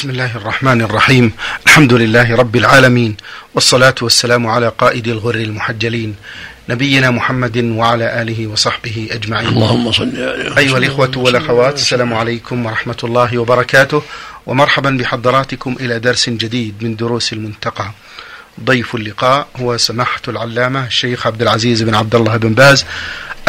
بسم الله الرحمن الرحيم الحمد لله رب العالمين والصلاة والسلام على قائد الغر المحجلين نبينا محمد وعلى آله وصحبه أجمعين اللهم صل عليه أيها الإخوة والأخوات السلام عليكم ورحمة الله وبركاته ومرحبا بحضراتكم إلى درس جديد من دروس المنتقى ضيف اللقاء هو سماحة العلامة الشيخ عبد العزيز بن عبد الله بن باز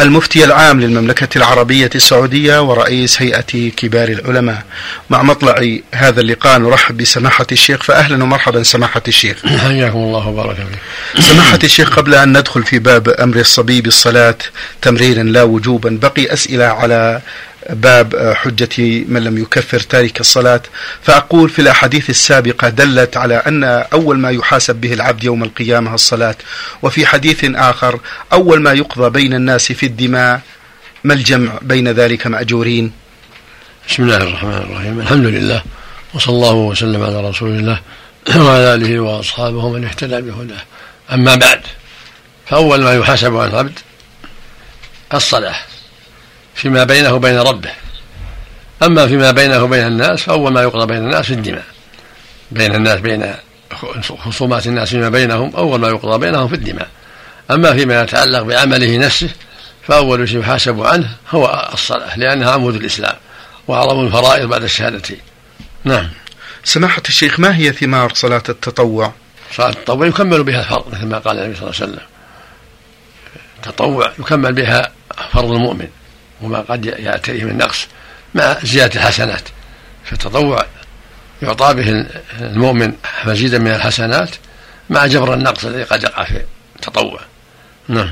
المفتي العام للمملكة العربية السعودية ورئيس هيئة كبار العلماء. مع مطلع هذا اللقاء نرحب بسماحة الشيخ فأهلا ومرحبا سماحة الشيخ. حياكم الله وبارك فيك. سماحة الشيخ قبل أن ندخل في باب أمر الصبي بالصلاة تمريرا لا وجوبا بقي أسئلة على باب حجة من لم يكفر تارك الصلاة. فأقول في الأحاديث السابقة دلت على أن أول ما يحاسب به العبد يوم القيامة الصلاة. وفي حديث آخر أول ما يقضى بين الناس في الدماء ما الجمع بين ذلك مأجورين؟ بسم الله الرحمن الرحيم. الحمد لله وصلى الله وسلم على رسول الله وعلى آله وأصحابه من اهتدى بهداه. أما بعد فأول ما يحاسب عن العبد الصلاة. فيما بينه وبين ربه. أما فيما بينه وبين الناس فأول ما يقضى بين الناس في الدماء. بين الناس بين خصومات الناس فيما بينهم أول ما يقضى بينهم في الدماء. أما فيما يتعلق بعمله نفسه فأول شيء يحاسب عنه هو الصلاة لأنها عمود الإسلام وأعظم الفرائض بعد الشهادتين نعم. سماحة الشيخ ما هي ثمار صلاة التطوع؟ صلاة التطوع يكمل بها الفرض مثل ما قال النبي صلى الله عليه وسلم. التطوع يكمل بها فرض المؤمن. وما قد يأتيه من نقص مع زيادة الحسنات. فالتطوع يعطى به المؤمن مزيدا من الحسنات مع جبر النقص الذي قد يقع في التطوع. نعم.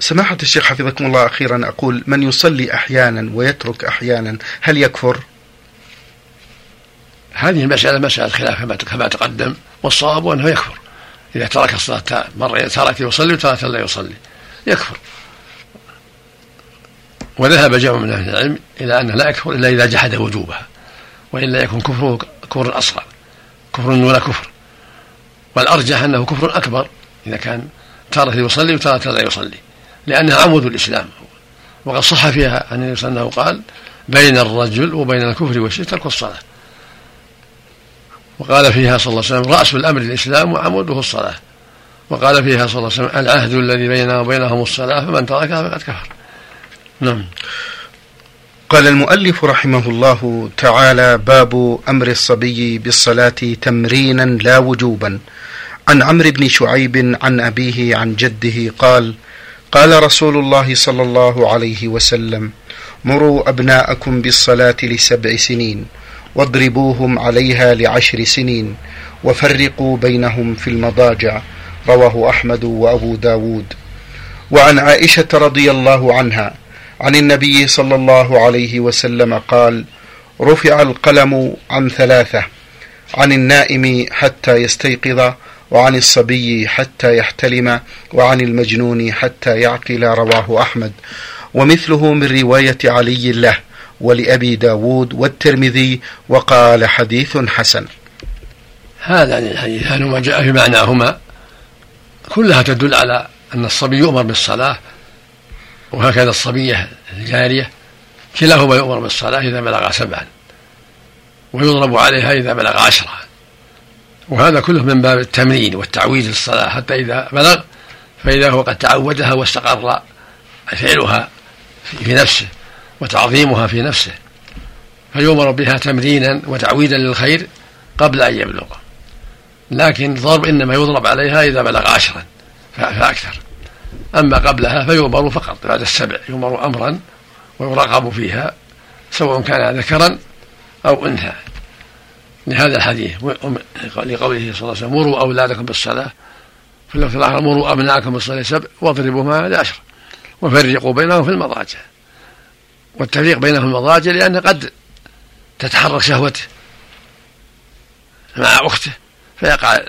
سماحة الشيخ حفظكم الله أخيرا أقول من يصلي أحيانا ويترك أحيانا هل يكفر؟ هذه المسألة مسألة خلاف كما تقدم والصواب أنه يكفر. إذا ترك الصلاة مرة ترك يصلي وترك لا يصلي. يكفر. وذهب جمع من أهل العلم إلى انه لا يكفر إلا إذا جحد وجوبها وإلا يكون كفره كفر أصغر كفر دون كفر. والأرجح أنه كفر أكبر إذا كان تارة يصلي وتارة لا يصلي لأنها عمود الإسلام. وقد صح فيها عن النبي صلى الله عليه وسلم قال بين الرجل وبين الكفر والشرك ترك الصلاة. وقال فيها صلى الله عليه وسلم رأس الأمر الإسلام وعموده الصلاة. وقال فيها صلى الله عليه وسلم العهد الذي بيننا وبينهم الصلاة فمن تركها فقد كفر. نعم. قال المؤلف رحمه الله تعالى باب أمر الصبي بالصلاة تمرينا لا وجوبا. عن عمرو بن شعيب عن أبيه عن جده قال قال رسول الله صلى الله عليه وسلم مروا أبناءكم بالصلاة لسبع سنين واضربوهم عليها لعشر سنين وفرقوا بينهم في المضاجع رواه أحمد وأبو داود. وعن عائشة رضي الله عنها عن النبي صلى الله عليه وسلم قال رفع القلم عن ثلاثة عن النائم حتى يستيقظ وعن الصبي حتى يحتلم وعن المجنون حتى يعقل رواه أحمد. ومثله من رواية علي له ولأبي داود والترمذي وقال حديث حسن. هذا الحديثان وما جاء في معناهما كلها تدل على أن الصبي يؤمر بالصلاة وهكذا الصبية الجارية كلاهما يؤمر بالصلاة إذا بلغ سبعا ويضرب عليها إذا بلغ عشرا وهذا كله من باب التمرين والتعويد للصلاة حتى إذا بلغ فإذا هو قد تعودها واستقر فعلها في نفسه وتعظيمها في نفسه. فيؤمر بها تمرينا وتعويدا للخير قبل أن يبلغ. لكن الضرب إنما يضرب عليها إذا بلغ عشرا فأكثر. أما قبلها فيؤمر فقط بعد السبع يؤمر أمرا ويراقب فيها سواء كان ذكرا أو أنثى. لهذا الحديث لقوله صلى الله عليه وسلم مروا أولادكم بالصلاة. في اللفظ الآخر مروا أبناءكم بالصلاة سبع واضربوهما لعشر وفرقوا بينهم في المضاجع. والتفريق بينهم في المضاجع لأن قد تتحرك شهوته مع أخته فيقع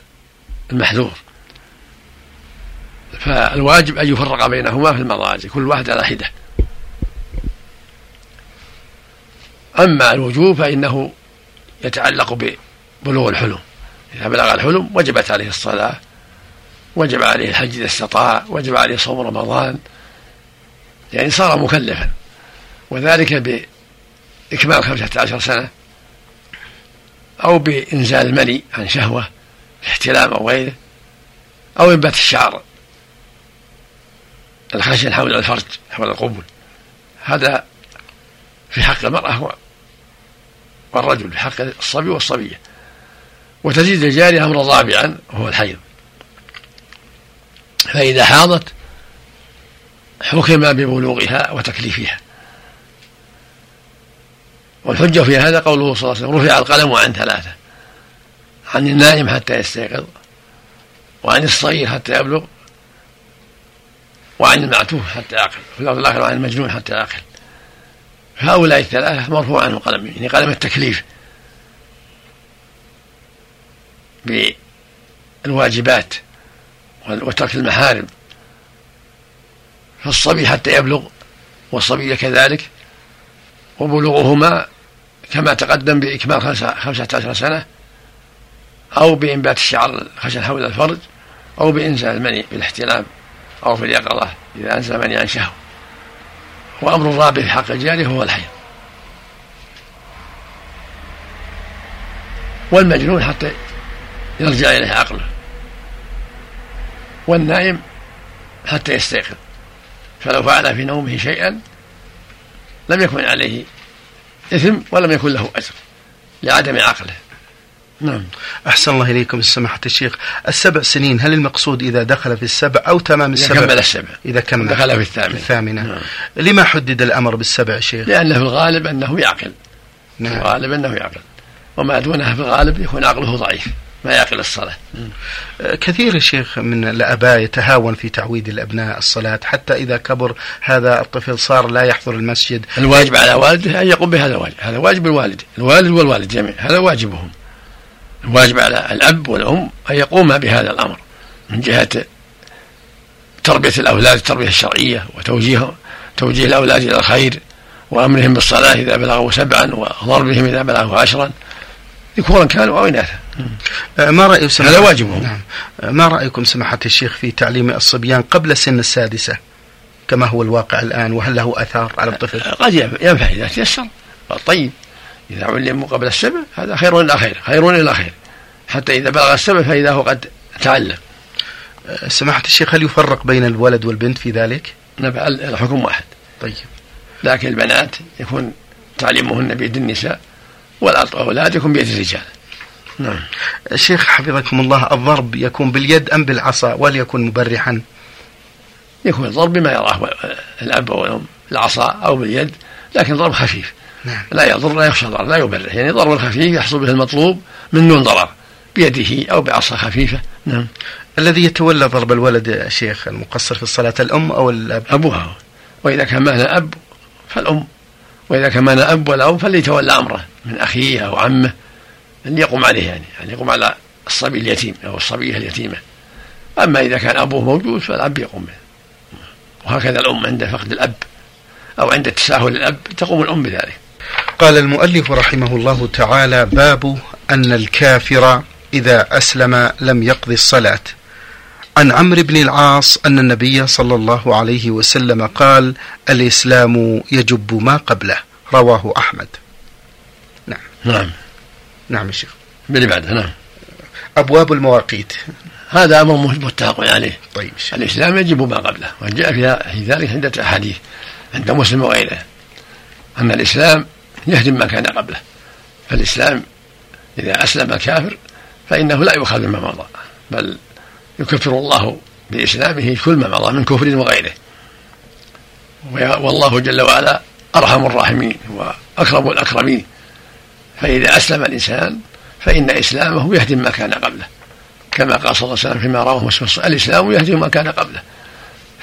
المحذور. فالواجب أن يفرق بينهما في المضاجع كل واحد على حدة. أما الوجوب فإنه يتعلق ببلوغ الحلم. إذا بلغ الحلم وجبت عليه الصلاة وجب عليه الحج إذا استطاع وجب عليه صوم رمضان. يعني صار مكلفا. وذلك بإكمال خمسة عشر سنة أو بإنزال المني عن شهوة احتلام أو غيره أو إنبات الشعر. الخشن حول الفرج حول القبل هذا في حق المرأة والرجل في حق الصبي والصبية. وتزيد الجارية أمرا رابعا وهو الحيض. فإذا حاضت حكم ببلوغها وتكليفها. والحجة في هذا قوله صلى الله عليه وسلم رفع القلم عن ثلاثة عن النائم حتى يستيقظ وعن الصغير حتى يبلغ وعن المعتوه حتى يعقل وفي اللفظ الآخر وعن المجنون حتى يعقل هؤلاء الثلاثة مرفوع عنهم قلم يعني قلم التكليف. بالواجبات وترك المحارم. فالصبي حتى يبلغ والصبية كذلك وبلوغهما كما تقدم بإكمال خمسة عشر سنة أو بإنبات الشعر خشن حول الفرج أو بإنزال المني بالاحتلام أو في اليقظة إذا أنزل مني عن شهوة وأمر الرابع في حق الجارية هو الحيض. والمجنون حتى يرجع إليه عقله. والنائم حتى يستيقظ. فلو فعل في نومه شيئا لم يكن عليه إثم ولم يكن له أجر لعدم عقله. نعم. أحسن الله إليكم سماحة الشيخ. السبع سنين هل المقصود إذا دخل في السبع أو تمام السبع؟ إذا كمل السبع. إذا كمل. دخل في الثامنة, الثامنة. نعم. لما حدد الأمر بالسبع شيخ؟ لأنه في الغالب أنه يعقل. نعم. في الغالب أنه يعقل. وما دونها في الغالب يكون عقله ضعيف. ما يعقل الصلاة. أه، كثير شيخ من الآباء يتهاون في تعويد الأبناء الصلاة حتى إذا كبر هذا الطفل صار لا يحضر المسجد. الواجب على والده أن يقوم بهذا الواجب. هذا واجب الوالد. الوالد والوالد جميعا. هذا واجبهم. الواجب على الأب والأم أن يقوما بهذا الأمر من جهة تربية الأولاد التربية الشرعية وتوجيه توجيه الأولاد إلى الخير وأمرهم بالصلاة إذا بلغوا سبعا وضربهم إذا بلغوا عشرا. ذكورا كانوا أو إناثا أه، ما رأي هذا واجبهم نعم. أه، ما رأيكم سماحة الشيخ في تعليم الصبيان قبل سن السادسة كما هو الواقع الآن؟ وهل له أثار على الطفل؟ قد ينفع إذا تيسر. طيب. إذا علموا قبل السبع هذا خير إلى خير خير إلى خير حتى إذا بلغ السبع فإذا هو قد تعلم. أه، سماحة الشيخ هل يفرق بين الولد والبنت في ذلك؟ الحكم واحد. طيب. لكن البنات يكون تعليمهن بيد النساء والأولاد يكون بيد الرجال. نعم. شيخ حفظكم الله الضرب يكون باليد أم بالعصا؟ وليكن مبرحا؟ يكون الضرب بما يراه الأب والأم العصا أو باليد لكن ضرب خفيف. نعم. لا يضر لا يخشى ضرر لا يبرح يعني ضرب الخفيف يحصل به المطلوب من دون ضرر بيده أو بعصا خفيفة. نعم. الذي يتولى ضرب الولد يا شيخ المقصر في الصلاة الأم أو الأب؟ أبوها وإذا كان معنا أب فالأم. وإذا كان معنا أب ولا أم فليتولى أمره من أخيه أو عمه أن يقوم عليه يعني أن يقوم على الصبي اليتيم أو الصبية اليتيمة. أما إذا كان أبوه موجود فالأب يقوم به. وهكذا الأم عند فقد الأب أو عند تساهل الأب تقوم الأم بذلك. قال المؤلف رحمه الله تعالى باب أن الكافر إذا أسلم لم يقضي الصلاة. عن عمرو بن العاص أن النبي صلى الله عليه وسلم قال الإسلام يجب ما قبله. رواه أحمد. نعم. نعم. نعم الشيخ باللي بعده نعم. أبواب المواقيت. هذا أمر متفق عليه. طيب الإسلام يجب ما قبله وجاء في ذلك عدة أحاديث عند مسلم وغيره. أن الإسلام يهدم ما كان قبله. فالإسلام إذا أسلم الكافر فإنه لا يؤخذ مما مضى بل يكفر الله بإسلامه كل ما مضى من كفر وغيره. والله جل وعلا أرحم الراحمين وأكرم الأكرمين. فإذا أسلم الإنسان فإن إسلامه يهدم ما كان قبله. كما قال صلى الله عليه وسلم فيما رواه مسلم الإسلام يهدم ما كان قبله.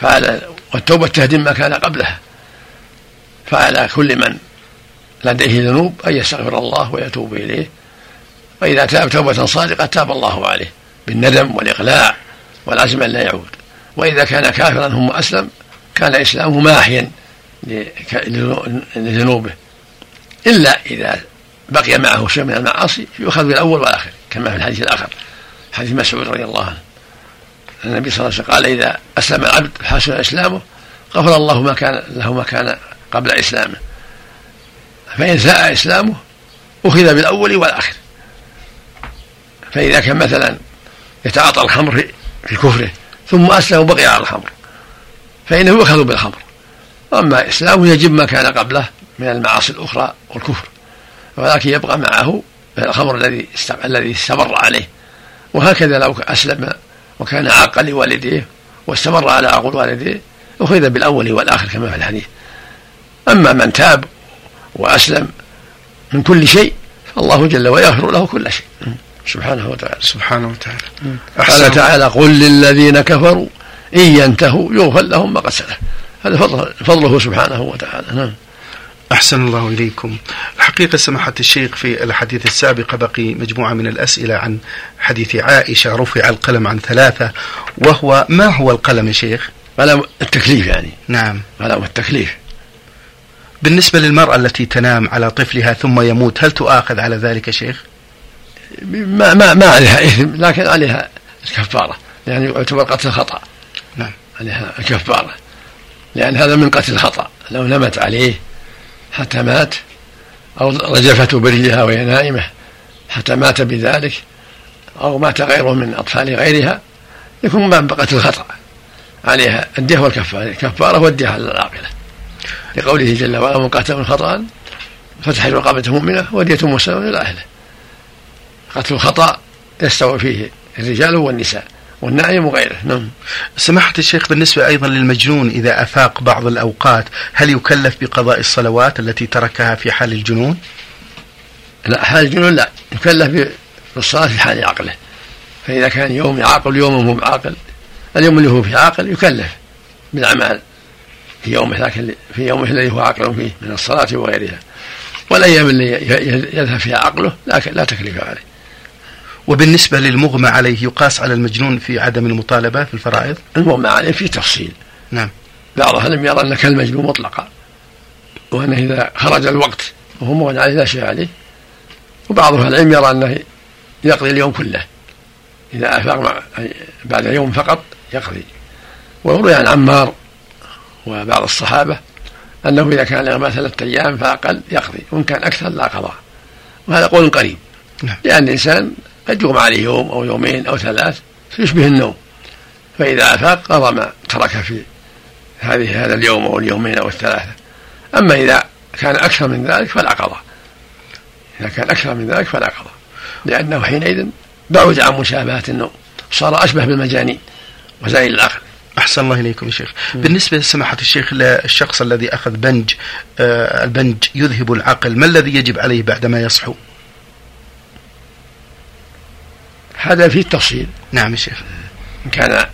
فعلى والتوبة تهدم ما كان قبلها فعلى كل من لديه ذنوب أن يستغفر الله ويتوب إليه. وإذا تاب توبة صادقة تاب الله عليه بالندم والإقلاع والعزم أن لا يعود. وإذا كان كافرا ثم أسلم كان إسلامه ماحيا لذنوبه. إلا إذا بقي معه شيء من المعاصي يؤخذ بالأول والآخر كما في الحديث الآخر حديث مسعود رضي الله عنه. النبي صلى الله عليه وسلم قال إذا أسلم العبد حسن إسلامه غفر الله ما كان له ما كان قبل إسلامه. فإن ساء إسلامه أخذ بالأول والآخر. فإذا كان مثلا يتعاطى الخمر في كفره ثم أسلم وبقي على الخمر فإنه يؤخذ بالخمر. أما إسلامه يجب ما كان قبله من المعاصي الأخرى والكفر ولكن يبقى معه الخمر الذي الذي استمر عليه. وهكذا لو أسلم وكان عاقا لوالديه واستمر على عقول والديه أخذ بالأول والآخر كما في الحديث. أما من تاب وأسلم من كل شيء فالله جل وعلا يغفر له كل شيء. سبحانه وتعالى. سبحانه وتعالى. قال تعالى قل للذين كفروا إن ينتهوا يغفر لهم ما قد سلف. هذا فضله سبحانه وتعالى. نعم. أحسن الله إليكم. الحقيقة سماحة الشيخ في الحديث السابق بقي مجموعة من الأسئلة عن حديث عائشة رفع القلم عن ثلاثة وهو ما هو القلم يا شيخ؟ قلم التكليف يعني. نعم. قلم التكليف. بالنسبة للمرأة التي تنام على طفلها ثم يموت هل تؤاخذ على ذلك شيخ؟ ما, ما, ما عليها إثم لكن عليها الكفارة يعني يعتبر قتل خطأ. نعم. عليها الكفارة لأن هذا من قتل الخطأ لو نمت عليه حتى مات أو رجفته برجلها وهي نائمة حتى مات بذلك أو مات غيره من أطفال غيرها يكون من قتل الخطأ عليها الدية والكفارة الكفارة والدية على العاقلة لقوله جل وعلا من من خطأ فتح رقابة مؤمنة ودية مسلمة إلى أهله. قتل الخطأ يستوي فيه الرجال والنساء والنائم وغيره نعم. سماحة الشيخ بالنسبة أيضا للمجنون إذا أفاق بعض الأوقات هل يكلف بقضاء الصلوات التي تركها في حال الجنون؟ لا حال الجنون لا يكلف بالصلاة في حال عقله. فإذا كان يوم يعاقل يوم مو بعاقل اليوم اللي هو في عاقل يكلف بالأعمال. في يومه لكن في يومه الذي هو عاقل فيه من الصلاة وغيرها. والأيام اللي يذهب فيها عقله لا, لا تكليف عليه. وبالنسبة للمغمى عليه يقاس على المجنون في عدم المطالبة في الفرائض؟ المغمى عليه في تفصيل. نعم. بعض أهل يرى أن كالمجنون مطلقا وأنه إذا خرج الوقت وهو مغنى عليه لا شيء عليه. وبعض أهل العلم يرى أنه يقضي اليوم كله. إذا أفاق بعد يوم فقط يقضي. وروي عن عمار وبعض الصحابة أنه إذا كان له ثلاثة أيام فأقل يقضي وإن كان أكثر لا قضاء. وهذا قول قريب. نعم. لأن الإنسان قد يغمى عليه يوم أو يومين أو ثلاث يشبه النوم. فإذا أفاق قضى ما ترك في هذه هذا اليوم أو اليومين أو الثلاثة. أما إذا كان أكثر من ذلك فلا قضاء. إذا كان أكثر من ذلك فلا قضاء. لأنه حينئذ بعد عن مشابهة النوم. صار أشبه بالمجانين وزائل العقل أحسن الله إليكم يا شيخ. بالنسبة لسماحة الشيخ للشخص الذي أخذ بنج آه البنج يذهب العقل ما الذي يجب عليه بعدما يصحو؟ هذا فيه التفصيل نعم يا شيخ. إن كان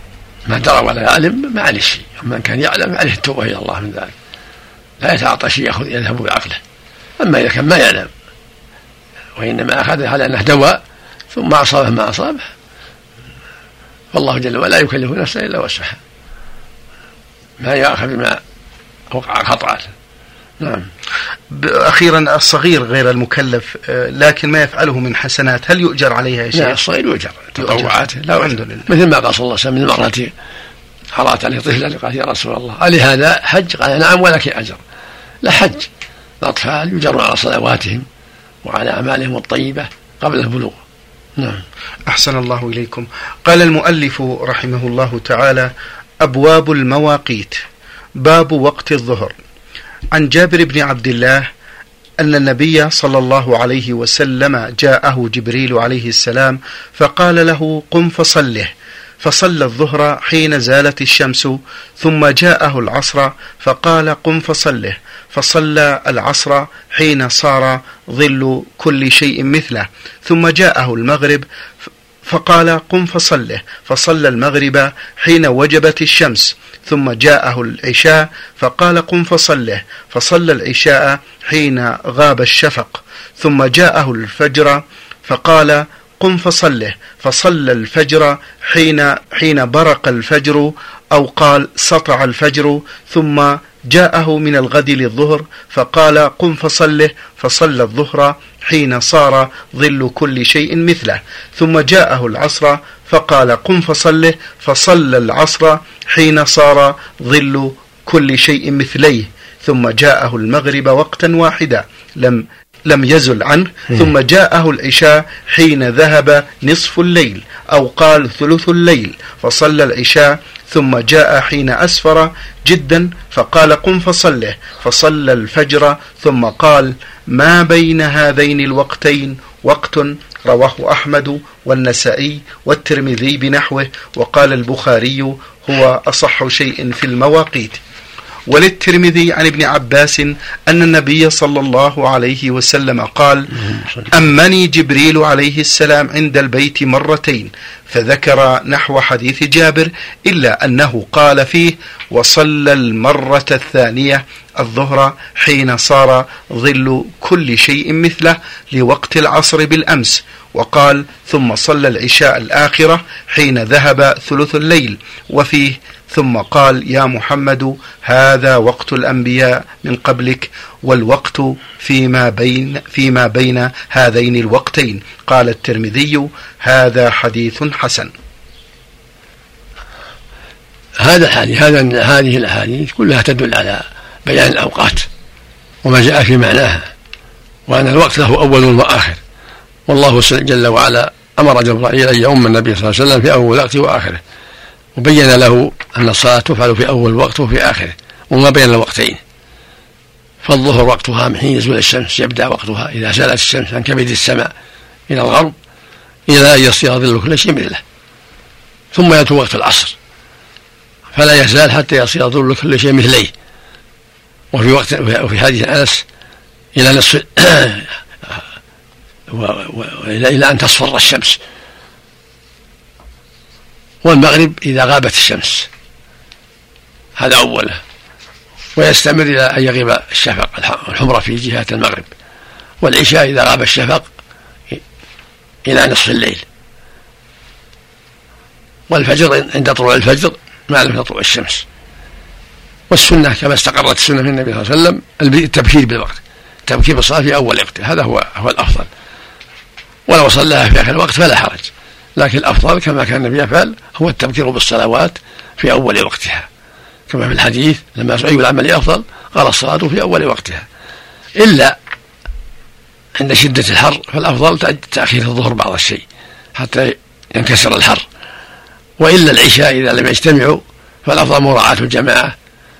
ما درى ولا يعلم ما عليه شيء. أما إن كان يعلم عليه التوبة إلى الله من ذلك. لا يتعاطى شيء يأخذ يذهب بعقله. أما إذا كان ما يعلم وإنما أخذ على أنه دواء ثم أصابه ما أصابه فالله جل وعلا لا يكلف نفسا إلا وسعها. ما يأخذ بما وقع خطأ. نعم. أخيرا الصغير غير المكلف آه، لكن ما يفعله من حسنات هل يؤجر عليها يا شيخ؟ لا الصغير يؤجر. تطوعاته لا الحمد لله مثل ما قال صلى الله عليه وسلم من المرأة حرات عليه طفلة قالت يا رسول الله ألي هذا حج؟ قال نعم ولك أجر. لا حج. الأطفال يجرون على صلواتهم وعلى أعمالهم الطيبة قبل البلوغ. نعم. أحسن الله إليكم. قال المؤلف رحمه الله تعالى أبواب المواقيت. باب وقت الظهر. عن جابر بن عبد الله أن النبي صلى الله عليه وسلم جاءه جبريل عليه السلام فقال له قم فصله. فصلى الظهر حين زالت الشمس ثم جاءه العصر فقال قم فصله. فصلى العصر حين صار ظل كل شيء مثله. ثم جاءه المغرب فقال قم فصله. فصلى المغرب حين وجبت الشمس ثم جاءه العشاء فقال قم فصله. فصلى العشاء حين غاب الشفق ثم جاءه الفجر فقال قم فصله. فصلى الفجر حين حين برق الفجر أو قال سطع الفجر ثم جاءه من الغد للظهر فقال قم فصله فصلى الظهر حين صار ظل كل شيء مثله. ثم جاءه العصر فقال قم فصله فصلى العصر حين صار ظل كل شيء مثليه. ثم جاءه المغرب وقتا واحدا لم لم يزل عنه. ثم جاءه العشاء حين ذهب نصف الليل أو قال ثلث الليل. فصلى العشاء ثم جاء حين أسفر جدا فقال قم فصله فصلى الفجر ثم قال ما بين هذين الوقتين؟ وقت رواه أحمد والنسائي والترمذي بنحوه وقال البخاري هو أصح شيء في المواقيت وللترمذي عن ابن عباس أن النبي صلى الله عليه وسلم قال أمني جبريل عليه السلام عند البيت مرتين فذكر نحو حديث جابر إلا أنه قال فيه وصلى المرة الثانية الظهر حين صار ظل كل شيء مثله لوقت العصر بالأمس وقال ثم صلى العشاء الآخرة حين ذهب ثلث الليل وفيه ثم قال يا محمد هذا وقت الأنبياء من قبلك والوقت فيما بين فيما بين هذين الوقتين. قال الترمذي هذا حديث حسن. هذا الحديث هذا هذه الأحاديث كلها تدل على بيان الأوقات وما جاء في معناها وأن الوقت له أول وآخر. والله جل وعلا أمر جبرائيل أن يؤم النبي صلى الله عليه وسلم في أول وقته وآخره. وبين له أن الصلاة تفعل في أول وقت وفي آخره وما بين الوقتين. فالظهر وقتها من حين يزول الشمس يبدأ وقتها إذا زالت الشمس عن كبد السماء إلى الغرب إلى أن يصير ظل كل شيء مثله ثم يأتي وقت العصر فلا يزال حتى يصير ظل كل شيء مثليه. وفي وقت وفي حديث أنس إلى نصف إلى أن تصفر الشمس. والمغرب إذا غابت الشمس. هذا أوله. ويستمر إلى أن يغيب الشفق الحمرة في جهة المغرب. والعشاء إذا غاب الشفق إلى نصف الليل. والفجر عند طلوع الفجر ما لم تطلع الشمس. والسنة كما استقرت السنة من النبي صلى الله عليه وسلم التبكير بالوقت. التبكير بالصلاة في أول وقت. هذا هو هو الأفضل. ولو صلاها في آخر الوقت فلا حرج. لكن الأفضل كما كان النبي يفعل هو التبكير بالصلوات في أول وقتها. كما في الحديث لما أي العمل أفضل قال الصلاة في أول وقتها. إلا عند شدة الحر فالأفضل تأخير الظهر بعض الشيء حتى ينكسر الحر. وإلا العشاء إذا لم يجتمعوا فالأفضل مراعاة الجماعة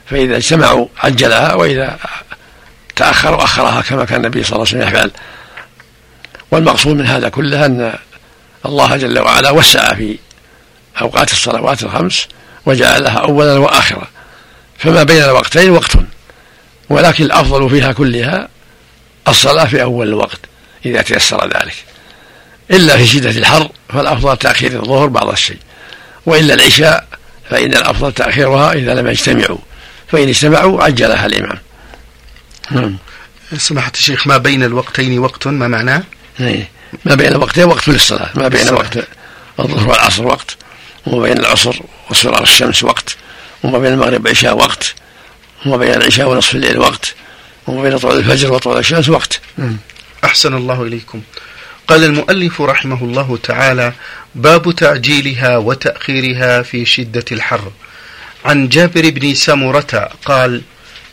فإذا اجتمعوا عجلها وإذا تأخروا أخرها كما كان النبي صلى الله عليه وسلم يفعل. والمقصود من هذا كله أن الله جل وعلا وسع في أوقات الصلوات الخمس وجعلها أولا وآخرا. فما بين الوقتين وقت ولكن الأفضل فيها كلها الصلاة في أول الوقت إذا تيسر ذلك. إلا في شدة الحر فالأفضل تأخير الظهر بعض الشيء. وإلا العشاء فإن الأفضل تأخيرها إذا لم يجتمعوا فإن اجتمعوا عجلها الإمام. نعم. سماحة الشيخ ما بين الوقتين وقت ما معناه؟ ما بين وقتين وقت للصلاة. ما بين وقت الظهر والعصر وقت وما بين العصر واصفرار الشمس وقت وما بين المغرب والعشاء وقت وما بين العشاء ونصف الليل وقت وما بين طلوع الفجر وطلوع الشمس وقت. أحسن الله إليكم. قال المؤلف رحمه الله تعالى باب تعجيلها وتأخيرها في شدة الحر. عن جابر بن سمرة قال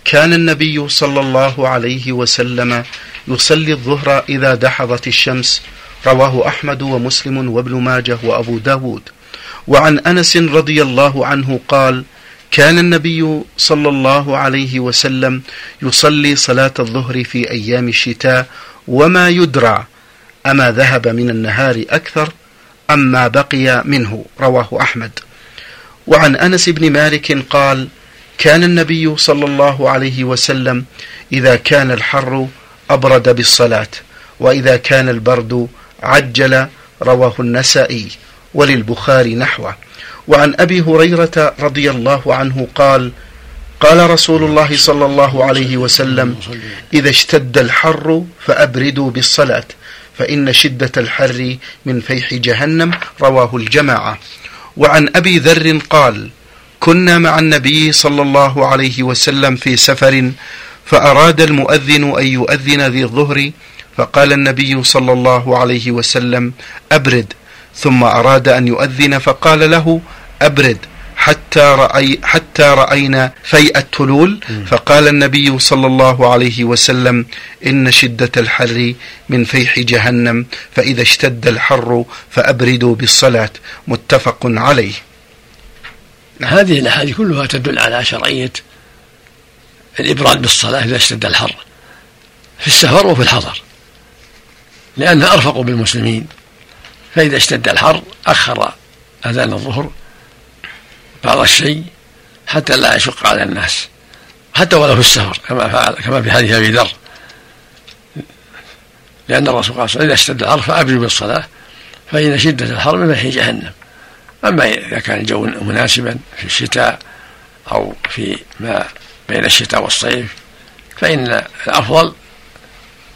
كان النبي صلى الله عليه وسلم يصلي الظهر إذا دحضت الشمس. رواه أحمد ومسلم وابن ماجه وأبو داود. وعن أنس رضي الله عنه قال كان النبي صلى الله عليه وسلم يصلي صلاة الظهر في أيام الشتاء وما يدرى أما ذهب من النهار أكثر أم ما بقي منه. رواه أحمد. وعن أنس بن مالك قال كان النبي صلى الله عليه وسلم إذا كان الحر أبرد بالصلاة وإذا كان البرد عجل رواه النسائي وللبخاري نحوه. وعن أبي هريرة رضي الله عنه قال قال رسول الله صلى الله عليه وسلم إذا اشتد الحر فأبردوا بالصلاة فإن شدة الحر من فيح جهنم رواه الجماعة. وعن أبي ذر قال كنا مع النبي صلى الله عليه وسلم في سفر فأراد المؤذن أن يؤذن ذي الظهر فقال النبي صلى الله عليه وسلم أبرد. ثم أراد أن يؤذن فقال له أبرد. حتى رأي حتى رأينا فيء التلول. فقال النبي صلى الله عليه وسلم إن شدة الحر من فيح جهنم فإذا اشتد الحر فأبردوا بالصلاة. متفق عليه. هذه الأحاديث كلها تدل على شرعية الإبراد بالصلاة إذا اشتد الحر في السفر وفي الحضر لأنها أرفق بالمسلمين. فإذا اشتد الحر أخر أذان الظهر بعض الشيء حتى لا يشق على الناس حتى ولو في السفر كما فعل كما في حديث أبي ذر. لأن الرسول قال إذا اشتد الحر فأبروا بالصلاة فإن شدة الحر من فيح جهنم. أما إذا كان الجو مناسبا في الشتاء أو في ما بين الشتاء والصيف فإن الأفضل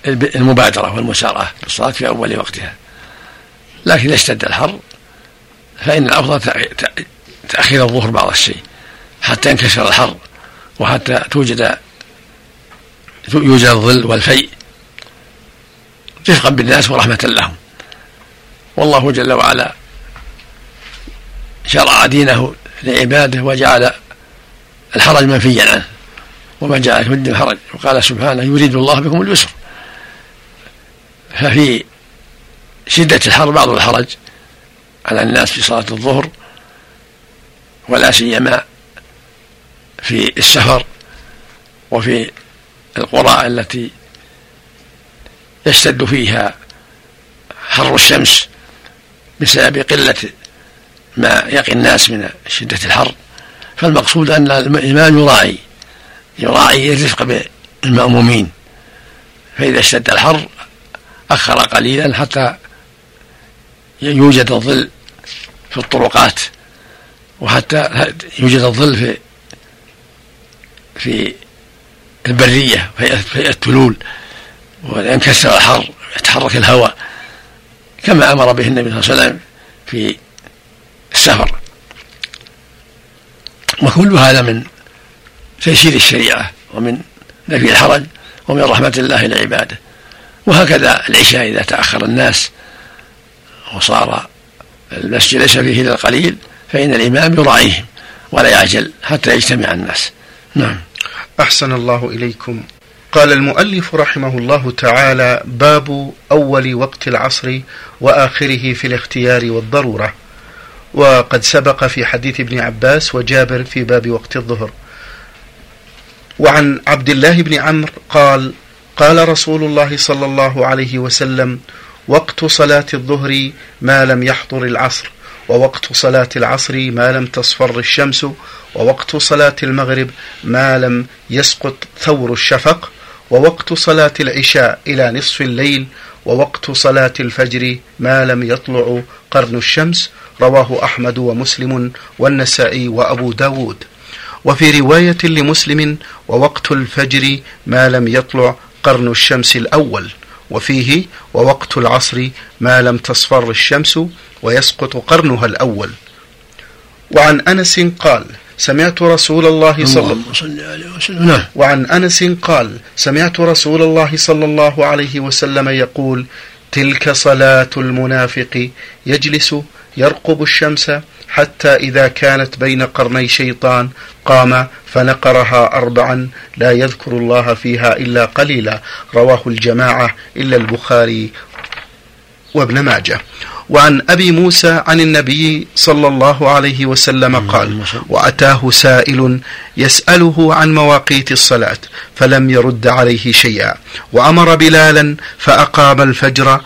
المبادرة والمسارعة بالصلاة في أول وقتها. لكن إذا اشتد الحر فإن الأفضل تأخير الظهر بعض الشيء حتى ينكسر الحر وحتى توجد يوجد الظل والفيء رفقا بالناس ورحمة لهم. والله جل وعلا شرع دينه لعباده وجعل الحرج منفيا عنه. وما جعل في الدين حرج وقال سبحانه يريد الله بكم اليسر. ففي شدة الحر بعض الحرج على الناس في صلاة الظهر ولا سيما في السفر وفي القرى التي يشتد فيها حر الشمس بسبب قلة ما يقي الناس من شدة الحر. فالمقصود أن الإمام يراعي. يراعي الرفق بالمأمومين فإذا اشتد الحر أخر قليلا حتى يوجد الظل في الطرقات وحتى يوجد الظل في في البرية في التلول. وينكسر الحر يتحرك الهواء كما أمر به النبي صلى الله عليه وسلم في السفر. وكل هذا من تيسير الشريعة ومن نفي الحرج ومن رحمة الله لعباده وهكذا العشاء إذا تأخر الناس وصار المسجد ليس فيه إلا القليل فإن الإمام يراعيهم ولا يعجل حتى يجتمع الناس. نعم. أحسن الله إليكم. قال المؤلف رحمه الله تعالى باب أول وقت العصر وآخره في الاختيار والضرورة. وقد سبق في حديث ابن عباس وجابر في باب وقت الظهر. وعن عبد الله بن عمرو قال قال رسول الله صلى الله عليه وسلم وقت صلاة الظهر ما لم يحضر العصر ووقت صلاة العصر ما لم تصفر الشمس ووقت صلاة المغرب ما لم يسقط ثور الشفق ووقت صلاة العشاء إلى نصف الليل ووقت صلاة الفجر ما لم يطلع قرن الشمس رواه أحمد ومسلم والنسائي وأبو داود. وفي رواية لمسلم ووقت الفجر ما لم يطلع قرن الشمس الأول وفيه ووقت العصر ما لم تصفر الشمس ويسقط قرنها الأول وعن أنس قال سمعت رسول الله صلى الله عليه وسلم نعم. وعن أنس قال سمعت رسول الله صلى الله عليه وسلم يقول تلك صلاة المنافق يجلس يرقب الشمس حتى إذا كانت بين قرني شيطان قام فنقرها أربعا لا يذكر الله فيها إلا قليلا. رواه الجماعة إلا البخاري وابن ماجه. وعن أبي موسى عن النبي صلى الله عليه وسلم قال وأتاه سائل يسأله عن مواقيت الصلاة فلم يرد عليه شيئا. وأمر بلالا فأقام الفجر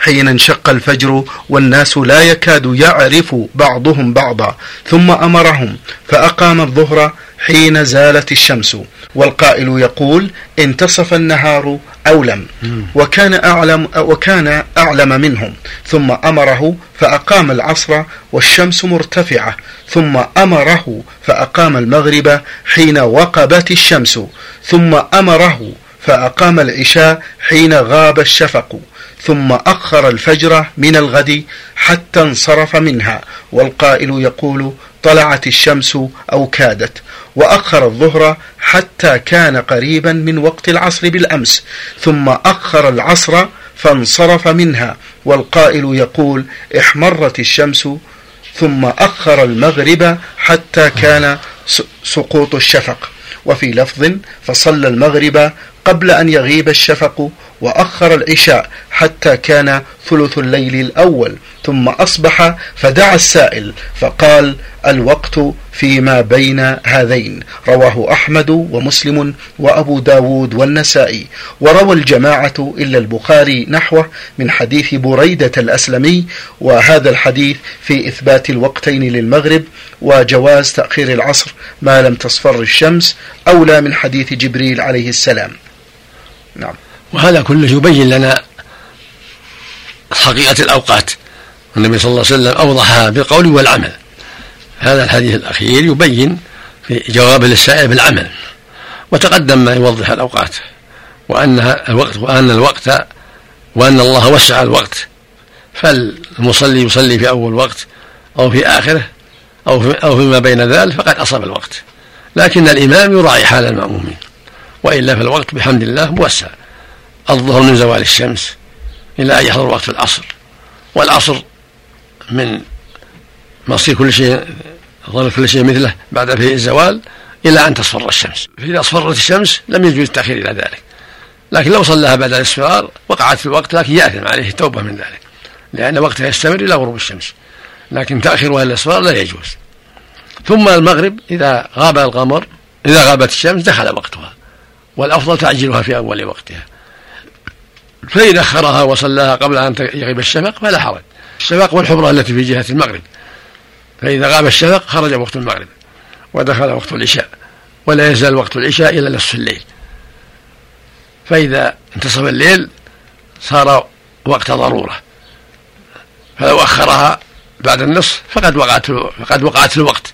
حين انشق الفجر والناس لا يكاد يعرف بعضهم بعضا. ثم أمرهم فأقام الظهر حين زالت الشمس. والقائل يقول انتصف النهار أولم وكان أعلم وكان أعلم منهم. ثم أمره فأقام العصر والشمس مرتفعة. ثم أمره فأقام المغرب حين وقبت الشمس. ثم أمره فأقام العشاء حين غاب الشفق. ثم أخر الفجر من الغد حتى انصرف منها والقائل يقول طلعت الشمس أو كادت. وأخر الظهر حتى كان قريبا من وقت العصر بالأمس ثم أخر العصر فانصرف منها. والقائل يقول احمرت الشمس ثم أخر المغرب حتى كان سقوط الشفق. وفي لفظ فصلى المغرب قبل أن يغيب الشفق وأخر العشاء حتى كان ثلث الليل الأول ثم أصبح فدعا السائل فقال الوقت فيما بين هذين. رواه أحمد ومسلم وأبو داود والنسائي. وروى الجماعة إلا البخاري نحوه من حديث بريدة الأسلمي وهذا الحديث في إثبات الوقتين للمغرب وجواز تأخير العصر ما لم تصفر الشمس أولى من حديث جبريل عليه السلام. نعم. وهذا كله يبين لنا حقيقة الأوقات. النبي صلى الله عليه وسلم أوضحها بالقول والعمل. هذا الحديث الأخير يبين في جواب للسائل بالعمل. وتقدم ما يوضح الأوقات. وأنها الوقت وأن الوقت وأن الله وسع الوقت. فالمصلي يصلي في أول وقت أو في آخره أو في أو فيما بين ذلك فقد أصاب الوقت. لكن الإمام يراعي حال المأمومين. وإلا فالوقت بحمد الله موسع الظهر من زوال الشمس إلى أن يحضر وقت العصر. والعصر من مصير كل شيء ظل كل شيء مثله بعد في الزوال إلى أن تصفر الشمس. فإذا أصفرت الشمس لم يجوز التأخير إلى ذلك. لكن لو صلاها بعد الاصفرار وقعت في الوقت لكن يأثم عليه التوبة من ذلك. لأن وقتها يستمر إلى غروب الشمس. لكن تأخيرها الإصفار لا يجوز. ثم المغرب إذا غاب القمر إذا غابت الشمس دخل وقتها. والأفضل تعجيلها في أول وقتها. فإن أخرها وصلاها قبل أن يغيب الشفق فلا حرج. الشفق والحمرة التي في جهة المغرب. فإذا غاب الشفق خرج وقت المغرب ودخل وقت العشاء ولا يزال وقت العشاء إلى نصف الليل. فإذا انتصف الليل صار وقت ضرورة. فلو أخرها بعد النصف فقد وقعت فقد وقعت الوقت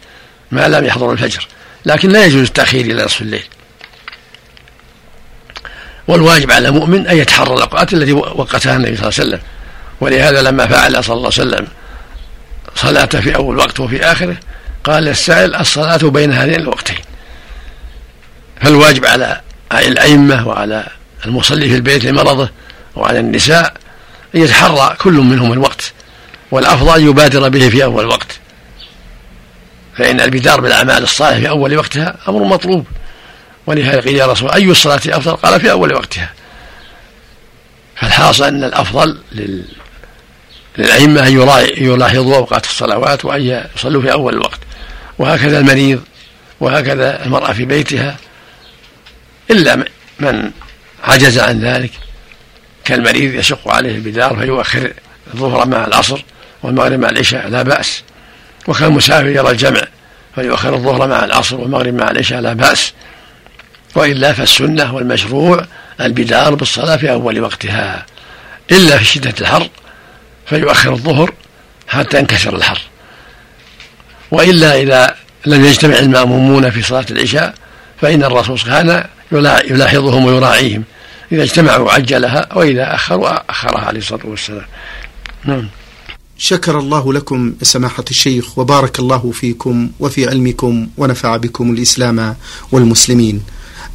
ما لم يحضر الفجر. لكن لا يجوز التأخير إلى نصف الليل. والواجب على المؤمن أن يتحرى الأوقات التي وقتها النبي صلى الله عليه وسلم. ولهذا لما فعل صلى الله عليه وسلم صلاة في أول وقت وفي آخره قال السائل الصلاة بين هذين الوقتين. فالواجب على الأئمة وعلى المصلي في البيت لمرضه وعلى النساء أن يتحرى كل منهم الوقت والأفضل يبادر به في أول وقت. فإن البدار بالأعمال الصالحة في أول وقتها أمر مطلوب. ولهذا قيل يا رسول أي الصلاة أفضل؟ قال في أول وقتها. فالحاصل أن الأفضل لل... للأئمة أن يلاحظوا أوقات الصلوات وأن يصلوا في أول الوقت وهكذا المريض وهكذا المرأة في بيتها. إلا من عجز عن ذلك كالمريض يشق عليه البدار فيؤخر الظهر مع العصر والمغرب مع العشاء لا بأس. وكالمسافر يرى الجمع فيؤخر الظهر مع العصر والمغرب مع العشاء لا بأس. وإلا فالسنة والمشروع البدار بالصلاة في أول وقتها. إلا في شدة الحر فيؤخر الظهر حتى ينكسر الحر. وإلا إذا لم يجتمع المأمومون في صلاة العشاء فإن الرسول كان يلاحظهم ويراعيهم إذا اجتمعوا عجلها وإذا أخروا أخرها عليه الصلاة والسلام. نعم. شكر الله لكم سماحة الشيخ وبارك الله فيكم وفي علمكم ونفع بكم الإسلام والمسلمين.